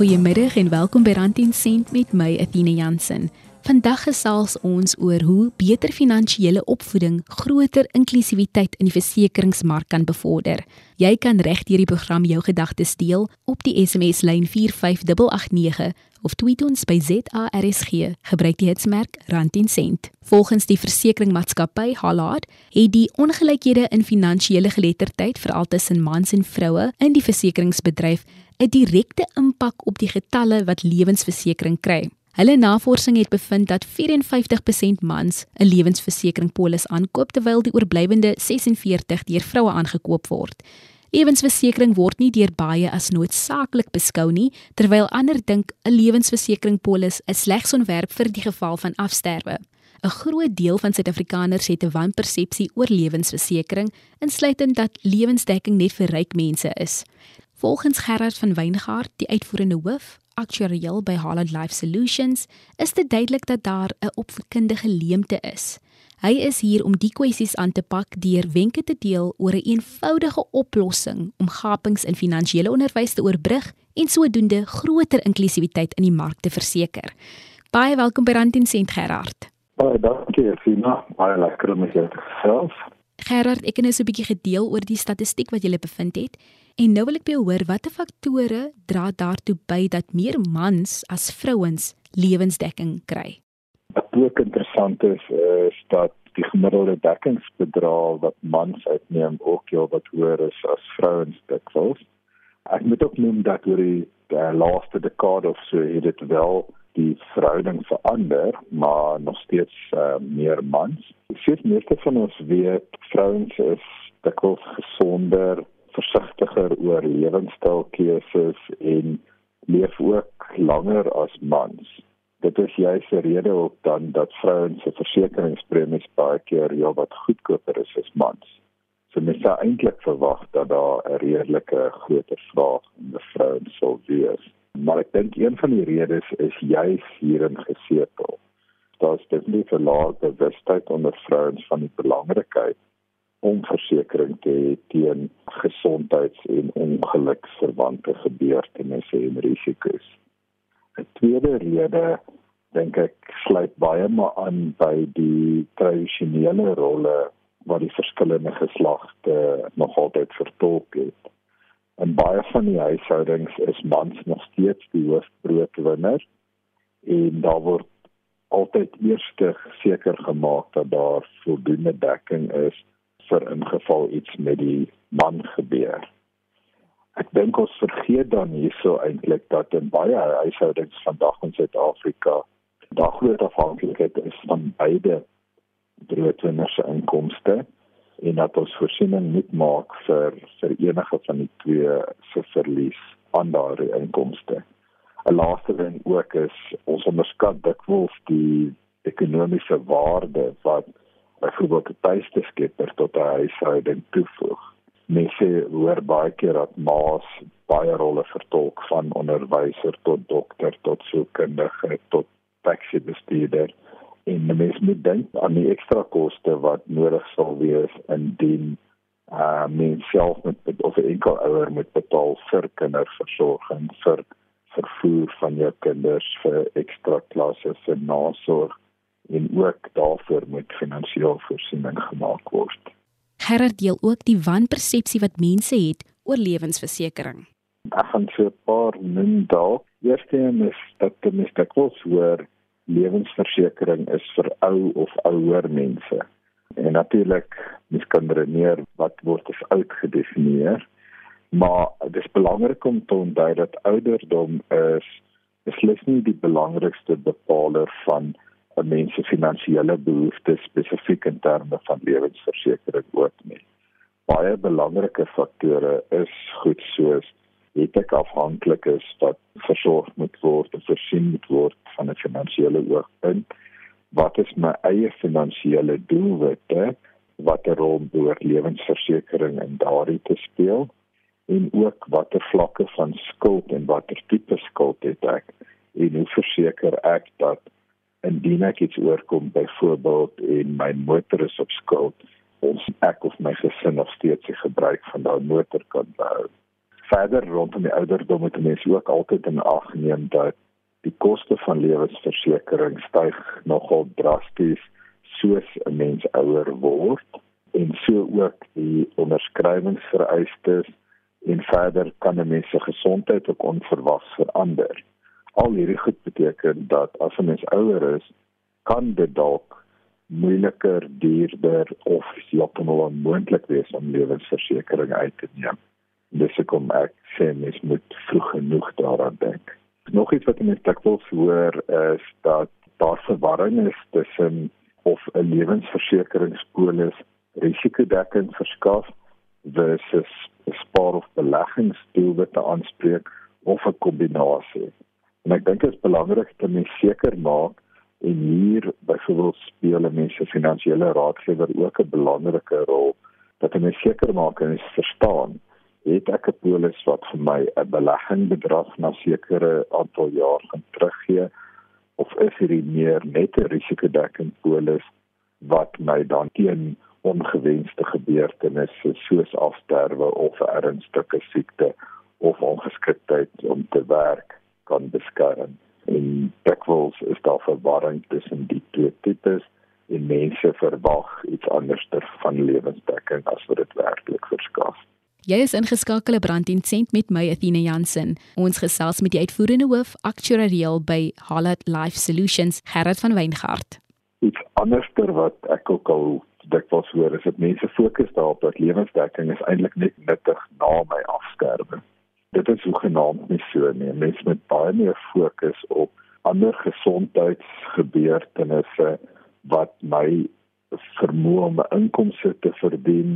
Goeiemiddag en welkom by Rand en Sent met my Athena Jansen. Vandag gesels ons oor hoe beter finansiële opvoeding groter inklusiwiteit in die versekeringsmark kan bevorder. Jy kan reg deur die program jou gedagtes deel op die SMS lyn 45889 of tweet ons by ZARSG. Gebruik die hitsmerk Rand en Sent. Volgens die versekeringsmaatskappy Halad het die ongelykhede in finansiële geletterdheid veral tussen mans en vroue in die versekeringsbedryf 'n direkte impak op die getalle wat lewensversekering kry. Hulle navorsing het bevind dat 54% mans 'n lewensversekeringpolis aankoop terwyl die oorblywende 46 deur vroue aangekoop word. Lewensversekering word nie deur baie as noodsaaklik beskou nie, terwyl ander dink 'n lewensversekeringpolis is slegs ontwerp vir die geval van afsterwe. 'n Groot deel van Suid-Afrikaners het 'n wanpersepsie oor lewensversekering, insluitend dat lewensdekking net vir ryk mense is. Volgens Gerard van Wyngaard, die uitvoerende hoof aktuariël by Holland Life Solutions, is dit duidelik dat daar 'n opvoedkundige leemte is. Hy is hier om die kwessies aan te pak deur wenke te deel oor 'n een eenvoudige oplossing om gapings in finansiële onderwys te oorbrug en sodoende groter inklusiwiteit in die mark te verseker. Baie welkom by Rand en Sent Gerard. Baie dankie, Fina. Baie lekker om jou te gesels. Gerard, ek het nou so 'n bietjie gedeel oor die statistiek wat jy gele bevind het. En nou wil ek by jou hoor watter faktore dra daartoe by dat meer mans as vrouens lewensdekking kry. Wat ook interessant is is dat die gemiddelde dekkingsbedrag wat mans uitneem ook jou wat hoër is as vrouens dikwels. Ek moet ook noem dat oor die, die laaste dekade of so het dit wel die verhouding verander, maar nog steeds uh, meer mans. Sê meeste van ons weet vrouens is dikwels gesonder versigtiger oor lewenstylkeuses en leef ook langer as mans. Dit is juist 'n rede ook dan dat vrouens se versekeringspremies baie keer ja wat goedkoper is as mans. So mens sou eintlik verwag dat daar 'n redelike groter vraag in die vrouens sou wees. Maar ek dink een van die redes is juist hierin gesetel. Daar's definitief 'n lae bewustheid onder vrouens van die belangrikheid om versekerings te hê teen gesondheids- en ongeluksverwante gebeurtenisse en risiko's. 'n Tweede rede dink ek sluit baie maar aan by die tradisionele rolle wat die verskillende geslagte nog altyd vertolk het. In baie van die huishoudings is mans nog steeds die hoofbroodwinner en daar word altyd eers seker gemaak dat daar voldoende dekking is vir ingeval iets met die man gebeur. Ek dink ons vergeet dan hierso eintlik dat in baie huishoudings vandag in Suid-Afrika daar groot afhanklikheid is van beide broodwinners se inkomste en dat ons voorsiening moet maak vir vir enige van die twee se verlies aan daardie inkomste. 'n Laaste ding ook is ons onderskat dikwels die ekonomiese waarde wat byvoorbeeld 'n tuiste skepper tot 'n huishouding toevoeg. Mense hoor baie keer dat ma's baie rolle vertolk van onderwyser tot dokter tot sielkundige tot taxi-bestuurder en mens moet dink aan die ekstra koste wat nodig sal wees indien uh mens self met of 'n enkel ouer moet betaal vir kinderversorging vir vervoer van jou kinders vir ekstra klasse vir nasorg en ook daarvoor moet finansiëel voorsiening gemaak word. Gerard deel ook die wanpersepsie wat mense het oor lewensversekering. Ek gaan so 'n paar min dalk. Eerstens is dat die misdaad hoor lewensversekering is vir ou of ouer mense. En natuurlik, mens kan redeneer wat word as oud gedefinieer. Maar dit is belangrik om te onthou dat ouderdom is beslis nie die belangrikste bepaler van 'n mens se finansiële behoeftes spesifiek in terme van lewensversekering ook nie. Baie belangrike faktore is goed soos het ek afhanklik is dat versorg moet word of voorsien moet word van 'n finansiële oogpunt. Wat is my eie finansiële doelwitte? Watter rol behoort lewensversekering in daardie te speel? En ook watter vlakke van skuld en watter tipe skuld het ek? En hoe verseker ek dat indien ek iets oorkom byvoorbeeld en my motor is op skuld ons ek of my gesin nog steeds die gebruik van daai motor kan behou. Verder rondom die ouderdom moet mense ook altyd in ag neem dat die koste van lewensversekering styg nogal drasties soos 'n mens ouer word en so ook die onderskrywingsvereistes en verder kan 'n mens se gesondheid ook onverwags verander. Al hierdie goed beteken dat as 'n mens ouer is, kan dit dalk moeiliker, duurder of heeltemal onmoontlik wees om lewensversekering uit te neem. Dis hoekom ek sê mens moet vroeg genoeg daaraan dink. Nog iets wat ek net dikwels hoor is dat daar verwarring is tussen of 'n lewensversekeringspolis risikodekking verskaf versus spaar of beleggingsdoelwitte aanspreek of 'n kombinasie. En ek dink dit is belangrik dat mens seker maak en hier byvoorbeeld speel 'n mens se finansiële raadgewer ook 'n belangrike rol dat hy seker maak en verstaan het ek 'n polis wat vir my 'n beleggingsbedrag na sekere aantal jaar gaan teruggee of is hierdie meer net 'n risikodekking polis wat my dan teen ongewenste gebeurtenisse soos afsterwe of ernstige siekte of ongeskiktheid om te werk kan beskerm. En dikwels is daar verwarring tussen die twee tipes en mense verwag iets anders van lewensdekking as wat dit werklik verskaf. Jy is ingeskakel op Brandin Sent met my Athena Jansen. Ons gesels met die uitvoerende hoof aktuariël by Hallet Life Solutions, Gerard van Weingart. Iets anderster wat ek ook al dikwels hoor is dat mense fokus daarop dat lewensdekking is eintlik net nuttig na my afsterwe. Dit is hoegenaamd nie so nie. Mense moet baie meer fokus op ander gesondheidsgebeurtenisse wat my vermoë om 'n inkomste te verdien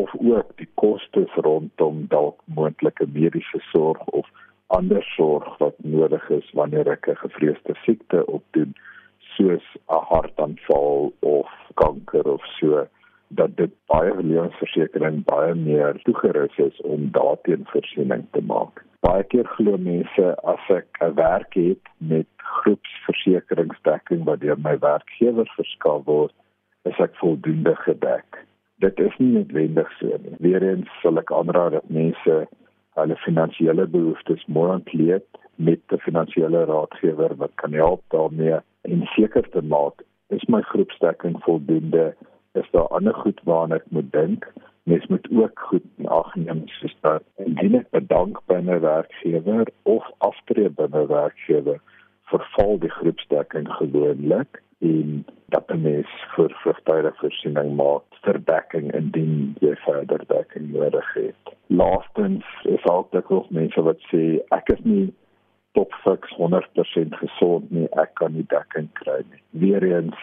of ook die kostes rondom dalk moontlike mediese sorg of ander sorg wat nodig is wanneer ek 'n gevreesde siekte opdoen soos 'n hartaanval of kanker of so dat dit baie lewensversekering baie meer toegerus is om daarteen voorsiening te maak. Baie keer glo mense as ek 'n werk het met groepsversekeringsdekking wat deur my werkgewer verskaf word, is ek voldoende gedek dit is nie noodwendig so nie. Weerens sal ek aanraai dat mense hulle finansiële behoeftes mooi ontleed met 'n finansiële raadgewer wat kan help daarmee en seker te maak is my groepstekking voldoende is daar ander goed waaraan ek moet dink mens moet ook goed in ag neem soos dat indien ek bedank by 'n werkgewer of aftree by 'n werkgewer verval die groepstekking gewoonlik en dat 'n mens vir vrugtydige voorsiening maak vir dekking indien jy verder dekking nodig het. Laastens is dat ook mense wat sê ek is nie top fiks 100% gesond nie, ek kan nie dekking kry nie. Weereens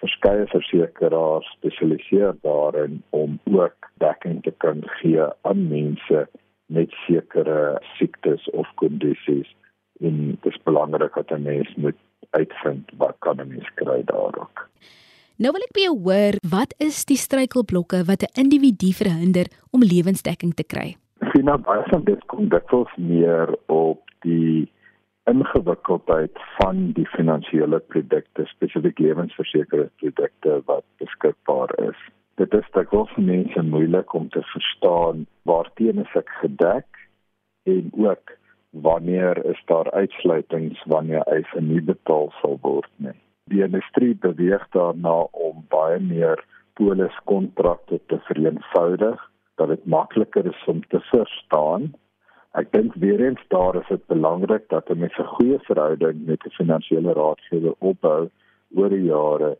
verskeie versekeraars spesialiseer daarin om ook dekking te kan gee aan mense met sekere siektes of kondisies en dit is belangrik dat 'n mens moet uitvind wat kan 'n mens kry daarop. Nou wil ek by jou hoor, wat is die struikelblokke wat 'n individu verhinder om lewensdekking te kry? Sien nou baie van dit kom dikwels meer op die ingewikkeldheid van die finansiële produkte, spesifiek lewensversekeringsprodukte wat beskikbaar is. Dit is dikwels vir mense moeilik om te verstaan waarteen ek gedek en ook wanneer is daar uitsluitings wanneer eise nie betaal sal word nie. Die industrie beweeg daarna om baie meer poliskontrakte te vereenvoudig dat dit makliker is om te verstaan. Ek dink weer eens daar is dit belangrik dat 'n mens 'n goeie verhouding met 'n finansiële raadgewer opbou oor die jare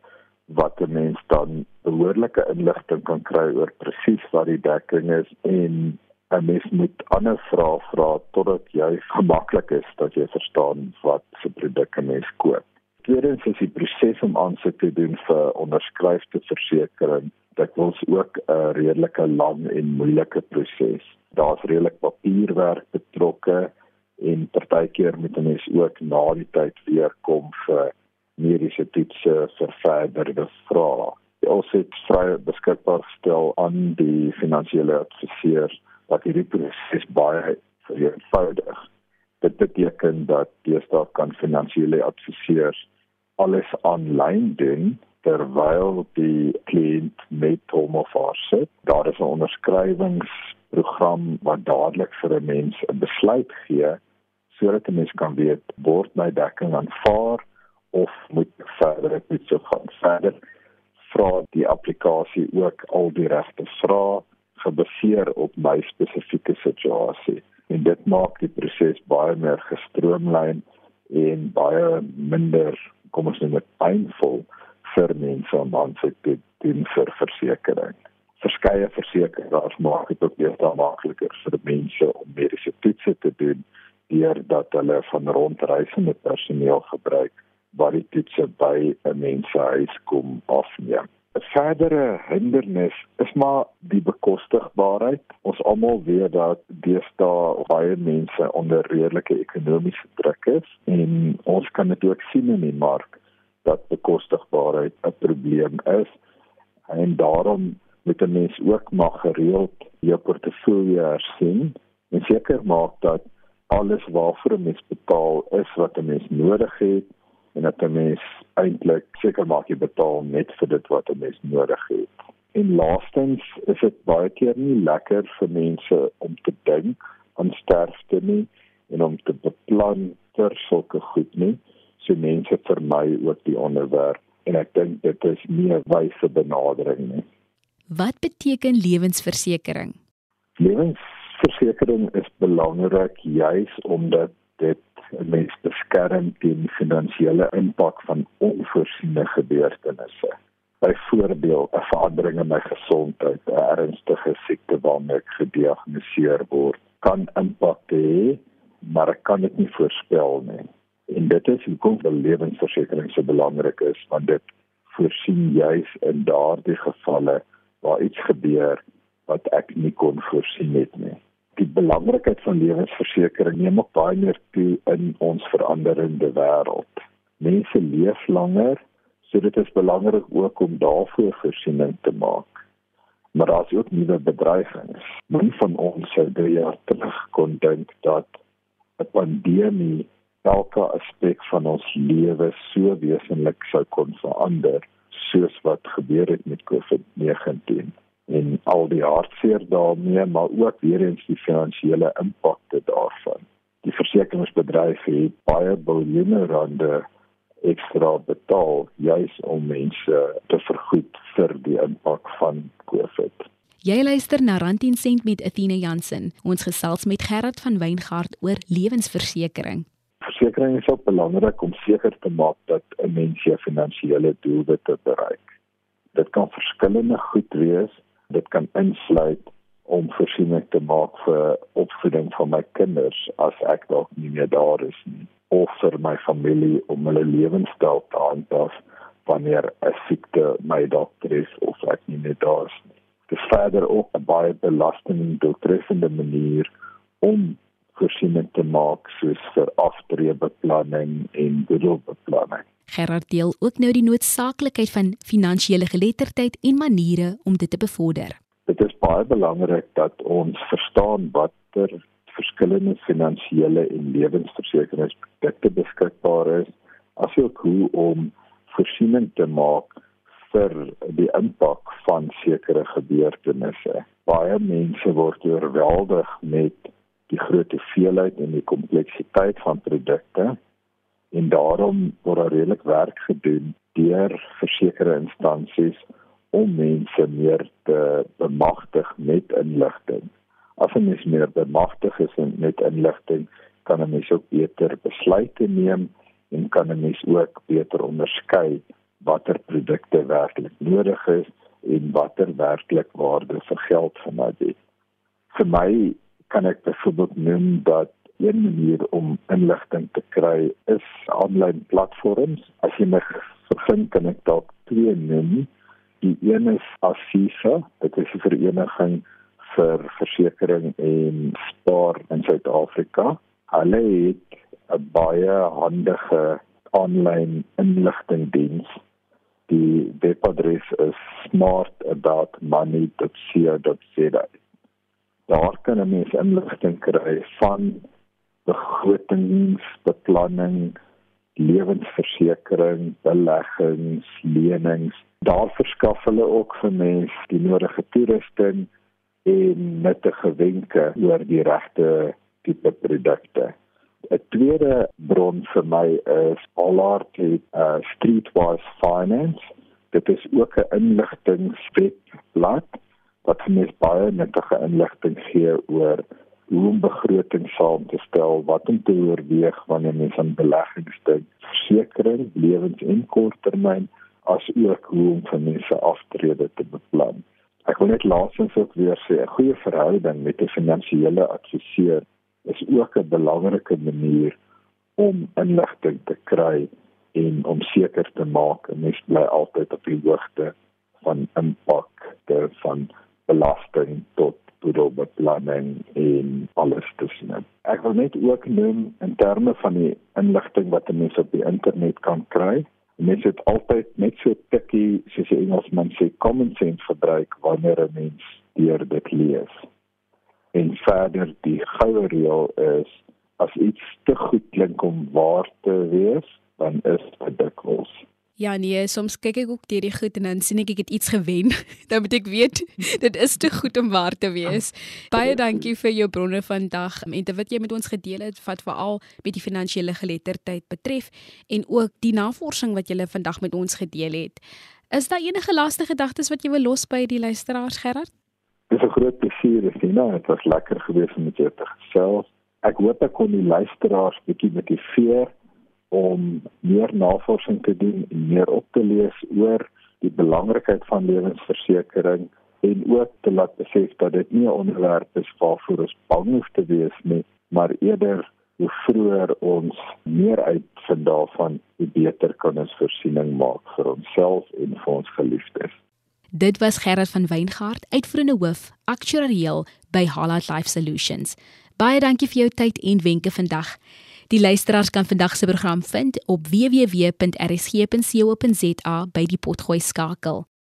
wat 'n mens dan behoorlike inligting kan kry oor presies wat die dekking is en 'n mens moet ander vrae vra totdat jy gemaklik is dat jy verstaan wat se produkte mens koop. Tweedens is die proses om aansoek te doen vir onderskryfte versekerings dit was ook 'n redelike lang en moeilike proses. Daar's redelik papierwerk betrokke en partykeer moet 'n mens ook na die tyd weer kom vir mediese toetse vir verdere vrae. Ons het vrye beskikbaar gestel aan die finansiële adviseur dat hierdie proses baie vereenvoudig. Dit beteken dat deesdae kan finansiële adviseurs alles aanlyn doen terwyl die kliënt met hom of haar sit. Daar is 'n onderskrywings program wat dadelik vir 'n mens 'n besluit gee sodat 'n mens kan weet word my dekking aanvaar of moet ek verder iets gaan? Verder vra die applikasie ook al die regte vrae gebaseer op my spesifieke situasie. En dit maak die proses baie meer gestroomlyn en baie minder kom ons noem dit pynvol vir mense om aan te doen vir versekerings verskeie versekerings maak dit ook baie makliker vir mense om mediese toetse te doen deurdat hulle van rondreisende personeel gebruik wat die toetse by 'n mens se huis kom afneem. 'n Verdere hindernis is maar die bekostigbaarheid. Ons almal weet dat deesdae baie mense onder redelike ekonomiese druk is en ons kan dit ook sien in die mark dat bekostigbaarheid 'n probleem is en daarom moet 'n mens ook maar gereeld jou portefeulje hersien en seker maak dat alles waarvoor 'n mens betaal is wat 'n mens nodig het en dat 'n mens eintlik seker maak jy betaal net vir dit wat 'n mens nodig het. En laastens is dit baie keer nie lekker vir mense om te dink aan sterfte nie en om te beplan vir sulke goed nie. So mense vermy ook die onderwerp en ek dink dit is nie 'n wyse benadering nie. Wat beteken lewensversekering? Lewensversekering is belangrik juis omdat dit mens beskerm teen finansiële impak van onvoorsiene gebeurtenisse. Byvoorbeeld 'n verandering in my gesondheid, 'n ernstige siekte waarmee ek gediagnoseer word, kan impak hê, maar ek kan dit nie voorspel nie. En dit is hoekom die lewensversekering so belangrik is, want dit voorsien juis in daardie gevalle waar iets gebeur wat ek nie kon voorsien het nie. Die belangrikheid van lewensversekering neem ook baie meer toe in ons veranderende wêreld. Mense leef langer, so dit is belangrik ook om daarvoor voorsiening te maak. Maar daar's ook nuwe bedreigings. Min van ons sou drie jaar terug kon dink dat 'n pandemie elke aspek van ons lewe so wesentlik sou kon verander soos wat gebeur het met COVID-19 en al die hartseer daarmee maar ook weer eens die finansiële impakte daarvan. Die versekeringsbedryf het baie biljoene rande ekstra betaal juis om mense te vergoed vir die impak van COVID. Jy luister na Rand 10 sent met Athena Jansen. Ons gesels met Gerard van Weingart oor lewensversekering versekerings is ook belangrik om seker te maak dat 'n mens sy finansiële doelwitte bereik. Dit kan verskillende goed wees. Dit kan insluit om voorsiening te maak vir opvoeding van my kinders as ek dalk nie meer daar is nie of vir my familie om hulle lewenstyl te aanpas wanneer 'n siekte my dalk tref of ek nie meer daar is nie. Dit is verder ook 'n baie belasting doeltreffende manier om voorsiening te maak soos vir aftreebeplanning en boedelbeplanning. Gerard deel ook nou die noodsaaklikheid van finansiële geletterdheid en maniere om dit te bevorder. Dit is baie belangrik dat ons verstaan watter verskillende finansiële en lewensversekeringsprodukte beskikbaar is, asook hoe om voorsiening te maak vir die impak van sekere gebeurtenisse. Baie mense word oorweldig met die groot hoeveelheid en die kompleksiteit van produkte en daarom word daar redelik werk gedoen deur versekerde instansies om mense meer te bemagtig met inligting. As 'n mens meer bemagtig is met inligting, kan 'n mens ook beter besluite neem en kan 'n mens ook beter onderskei watter produkte werklik nodig is en watter werklik waarde vir geld my het. Vir my kan ek byvoorbeeld noem dat een manier om inligting te kry is aanlyn platforms. As jy my begin kan ek dalk twee noem. Die een is Assisa, dit is 'n vereniging vir versekerings en spaar in Suid-Afrika. Hulle het 'n baie handige aanlyn inligtingdiens. Die webadres is smartaboutmoney.co.za daar kan 'n mens inligting kry van begrotingsbeplanning, lewensversekering, beleggings, lenings. Daar verskaf hulle ook vir mense die nodige toerusting en nuttige wenke oor die regte tipe produkte. 'n Tweede bron vir my is Allard het uh, Streetwise Finance. Dit is ook 'n inligtingwebblad wat vir baie nuttige inligting gee oor hoe om begroting saam te stel, wat om te oorweeg wanneer mens aan beleggings dink, versekerings, lewens- en korttermyn, as ook hoe om vir mense aftrede te beplan. Ek wil net laasens ook weer sê 'n goeie verhouding met 'n finansiële adviseur is ook 'n belangrike manier om inligting te kry en om seker te maak 'n mens bly altyd op die hoogte van impak van belasting tot boedelbeplanning en alles tussenin. Ek wil net ook noem in terme van die inligting wat mense op die internet kan kry. Mense het altyd net so tikkie soos die Engelsman sê common sense gebruik wanneer 'n mens deur dit lees. En verder die goue reël is as iets te goed klink om waar te wees, dan is dit dikwels Ja nee, soms kyk ek ook deur die goed en dan sien ek ek het iets gewen. dan moet ek weet dit is te goed om waar te wees. Baie dankie vir jou bronne vandag en dit wat jy met ons gedeel het wat veral met die finansiële geletterdheid betref en ook die navorsing wat jy vandag met ons gedeel het. Is daar enige laaste gedagtes wat jy wil los by die luisteraars Gerard? Dis 'n groot plesier, Sina. Dit was lekker gewees om met jou te gesels. Ek hoop ek kon die luisteraars bietjie motiveer om meer navorsing te doen en meer op te lees oor die belangrikheid van lewensversekering en ook te laat besef dat dit nie 'n onderwerp is waarvoor ons bang hoef te wees nie, maar eerder hoe vroeër ons meer uitvind daarvan, hoe beter kan ons voorsiening maak vir onsself en vir ons geliefdes. Dit was Gerard van Weingart, uitvoerende hoof, aktuariël by Halad Life Solutions. Baie dankie vir jou tyd en wenke vandag. Die luisteraars kan vandag se program vind op www.rsg.co.za by die potgooi skakel.